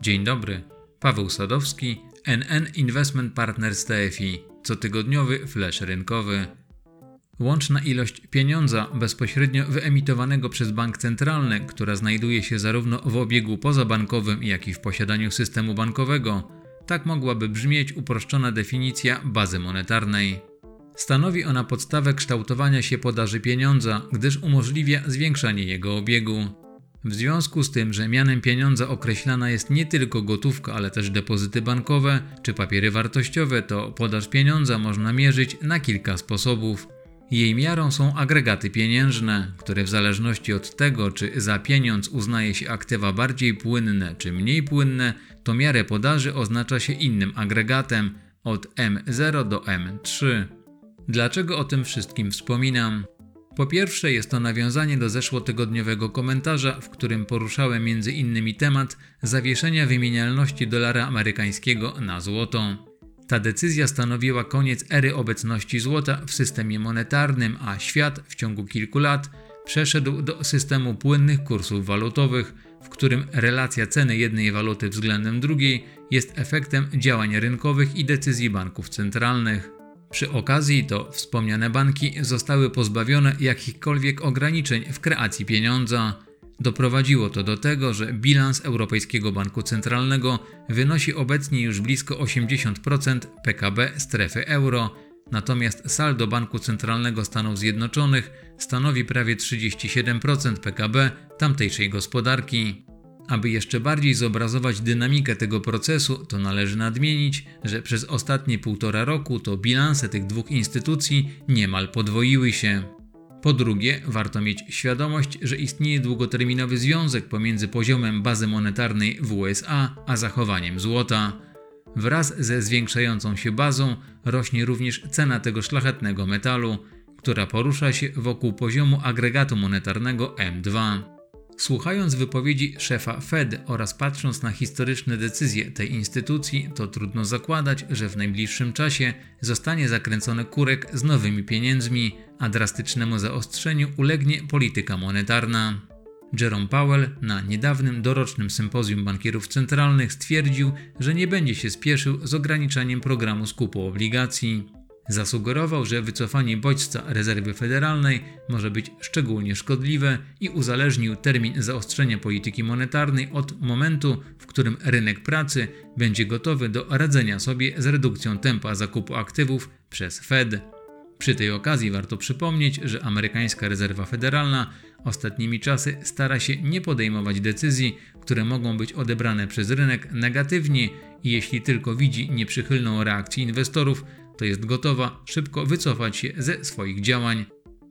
Dzień dobry. Paweł Sadowski, NN Investment Partners TFI, cotygodniowy flash rynkowy. Łączna ilość pieniądza bezpośrednio wyemitowanego przez bank centralny, która znajduje się zarówno w obiegu pozabankowym, jak i w posiadaniu systemu bankowego, tak mogłaby brzmieć uproszczona definicja bazy monetarnej. Stanowi ona podstawę kształtowania się podaży pieniądza, gdyż umożliwia zwiększanie jego obiegu. W związku z tym, że mianem pieniądza określana jest nie tylko gotówka, ale też depozyty bankowe czy papiery wartościowe, to podaż pieniądza można mierzyć na kilka sposobów. Jej miarą są agregaty pieniężne, które w zależności od tego, czy za pieniądz uznaje się aktywa bardziej płynne czy mniej płynne, to miarę podaży oznacza się innym agregatem od M0 do M3. Dlaczego o tym wszystkim wspominam? Po pierwsze, jest to nawiązanie do zeszłotygodniowego komentarza, w którym poruszałem m.in. temat zawieszenia wymienialności dolara amerykańskiego na złoto. Ta decyzja stanowiła koniec ery obecności złota w systemie monetarnym, a świat w ciągu kilku lat przeszedł do systemu płynnych kursów walutowych, w którym relacja ceny jednej waluty względem drugiej jest efektem działań rynkowych i decyzji banków centralnych. Przy okazji to wspomniane banki zostały pozbawione jakichkolwiek ograniczeń w kreacji pieniądza. Doprowadziło to do tego, że bilans Europejskiego Banku Centralnego wynosi obecnie już blisko 80% PKB strefy euro, natomiast saldo Banku Centralnego Stanów Zjednoczonych stanowi prawie 37% PKB tamtejszej gospodarki. Aby jeszcze bardziej zobrazować dynamikę tego procesu, to należy nadmienić, że przez ostatnie półtora roku to bilanse tych dwóch instytucji niemal podwoiły się. Po drugie, warto mieć świadomość, że istnieje długoterminowy związek pomiędzy poziomem bazy monetarnej w USA a zachowaniem złota. Wraz ze zwiększającą się bazą rośnie również cena tego szlachetnego metalu, która porusza się wokół poziomu agregatu monetarnego M2. Słuchając wypowiedzi szefa Fed oraz patrząc na historyczne decyzje tej instytucji, to trudno zakładać, że w najbliższym czasie zostanie zakręcony kurek z nowymi pieniędzmi, a drastycznemu zaostrzeniu ulegnie polityka monetarna. Jerome Powell na niedawnym dorocznym sympozjum bankierów centralnych stwierdził, że nie będzie się spieszył z ograniczaniem programu skupu obligacji. Zasugerował, że wycofanie bodźca rezerwy federalnej może być szczególnie szkodliwe i uzależnił termin zaostrzenia polityki monetarnej od momentu, w którym rynek pracy będzie gotowy do radzenia sobie z redukcją tempa zakupu aktywów przez Fed. Przy tej okazji warto przypomnieć, że amerykańska rezerwa federalna ostatnimi czasy stara się nie podejmować decyzji, które mogą być odebrane przez rynek negatywnie i jeśli tylko widzi nieprzychylną reakcję inwestorów, to jest gotowa szybko wycofać się ze swoich działań.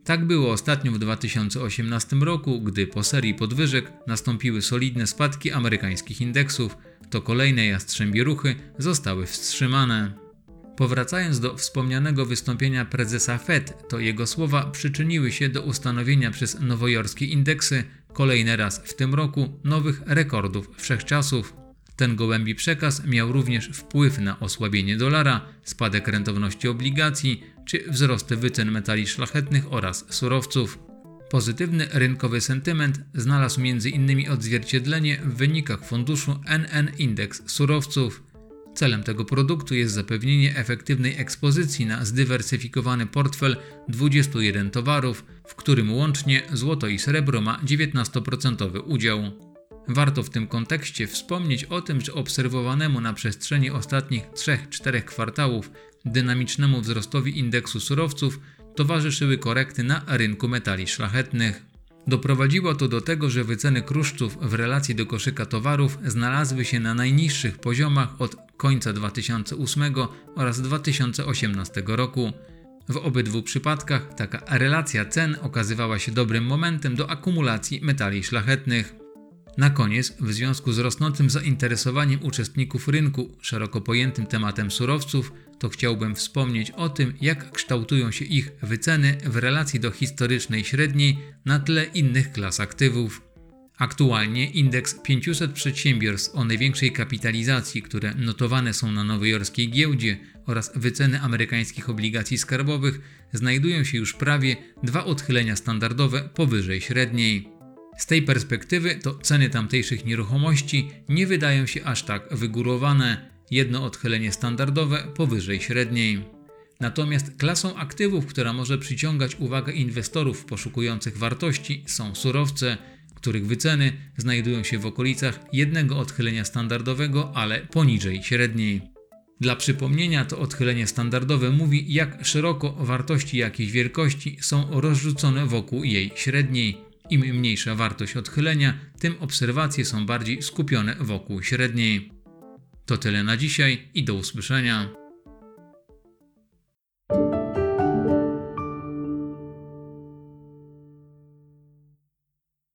Tak było ostatnio w 2018 roku, gdy po serii podwyżek nastąpiły solidne spadki amerykańskich indeksów, to kolejne jastrzębie ruchy zostały wstrzymane. Powracając do wspomnianego wystąpienia prezesa Fed, to jego słowa przyczyniły się do ustanowienia przez nowojorskie indeksy kolejny raz w tym roku nowych rekordów wszechczasów. Ten gołębi przekaz miał również wpływ na osłabienie dolara, spadek rentowności obligacji czy wzrosty wycen metali szlachetnych oraz surowców. Pozytywny rynkowy sentyment znalazł m.in. odzwierciedlenie w wynikach funduszu NN Index surowców. Celem tego produktu jest zapewnienie efektywnej ekspozycji na zdywersyfikowany portfel 21 towarów, w którym łącznie złoto i srebro ma 19% udział. Warto w tym kontekście wspomnieć o tym, że obserwowanemu na przestrzeni ostatnich 3-4 kwartałów dynamicznemu wzrostowi indeksu surowców towarzyszyły korekty na rynku metali szlachetnych. Doprowadziło to do tego, że wyceny kruszców w relacji do koszyka towarów znalazły się na najniższych poziomach od końca 2008 oraz 2018 roku. W obydwu przypadkach taka relacja cen okazywała się dobrym momentem do akumulacji metali szlachetnych. Na koniec, w związku z rosnącym zainteresowaniem uczestników rynku szeroko pojętym tematem surowców, to chciałbym wspomnieć o tym, jak kształtują się ich wyceny w relacji do historycznej średniej na tle innych klas aktywów. Aktualnie indeks 500 przedsiębiorstw o największej kapitalizacji, które notowane są na nowojorskiej giełdzie oraz wyceny amerykańskich obligacji skarbowych znajdują się już prawie dwa odchylenia standardowe powyżej średniej. Z tej perspektywy to ceny tamtejszych nieruchomości nie wydają się aż tak wygórowane, jedno odchylenie standardowe powyżej średniej. Natomiast klasą aktywów, która może przyciągać uwagę inwestorów poszukujących wartości, są surowce, których wyceny znajdują się w okolicach jednego odchylenia standardowego, ale poniżej średniej. Dla przypomnienia, to odchylenie standardowe mówi, jak szeroko wartości jakiejś wielkości są rozrzucone wokół jej średniej. Im mniejsza wartość odchylenia, tym obserwacje są bardziej skupione wokół średniej. To tyle na dzisiaj i do usłyszenia.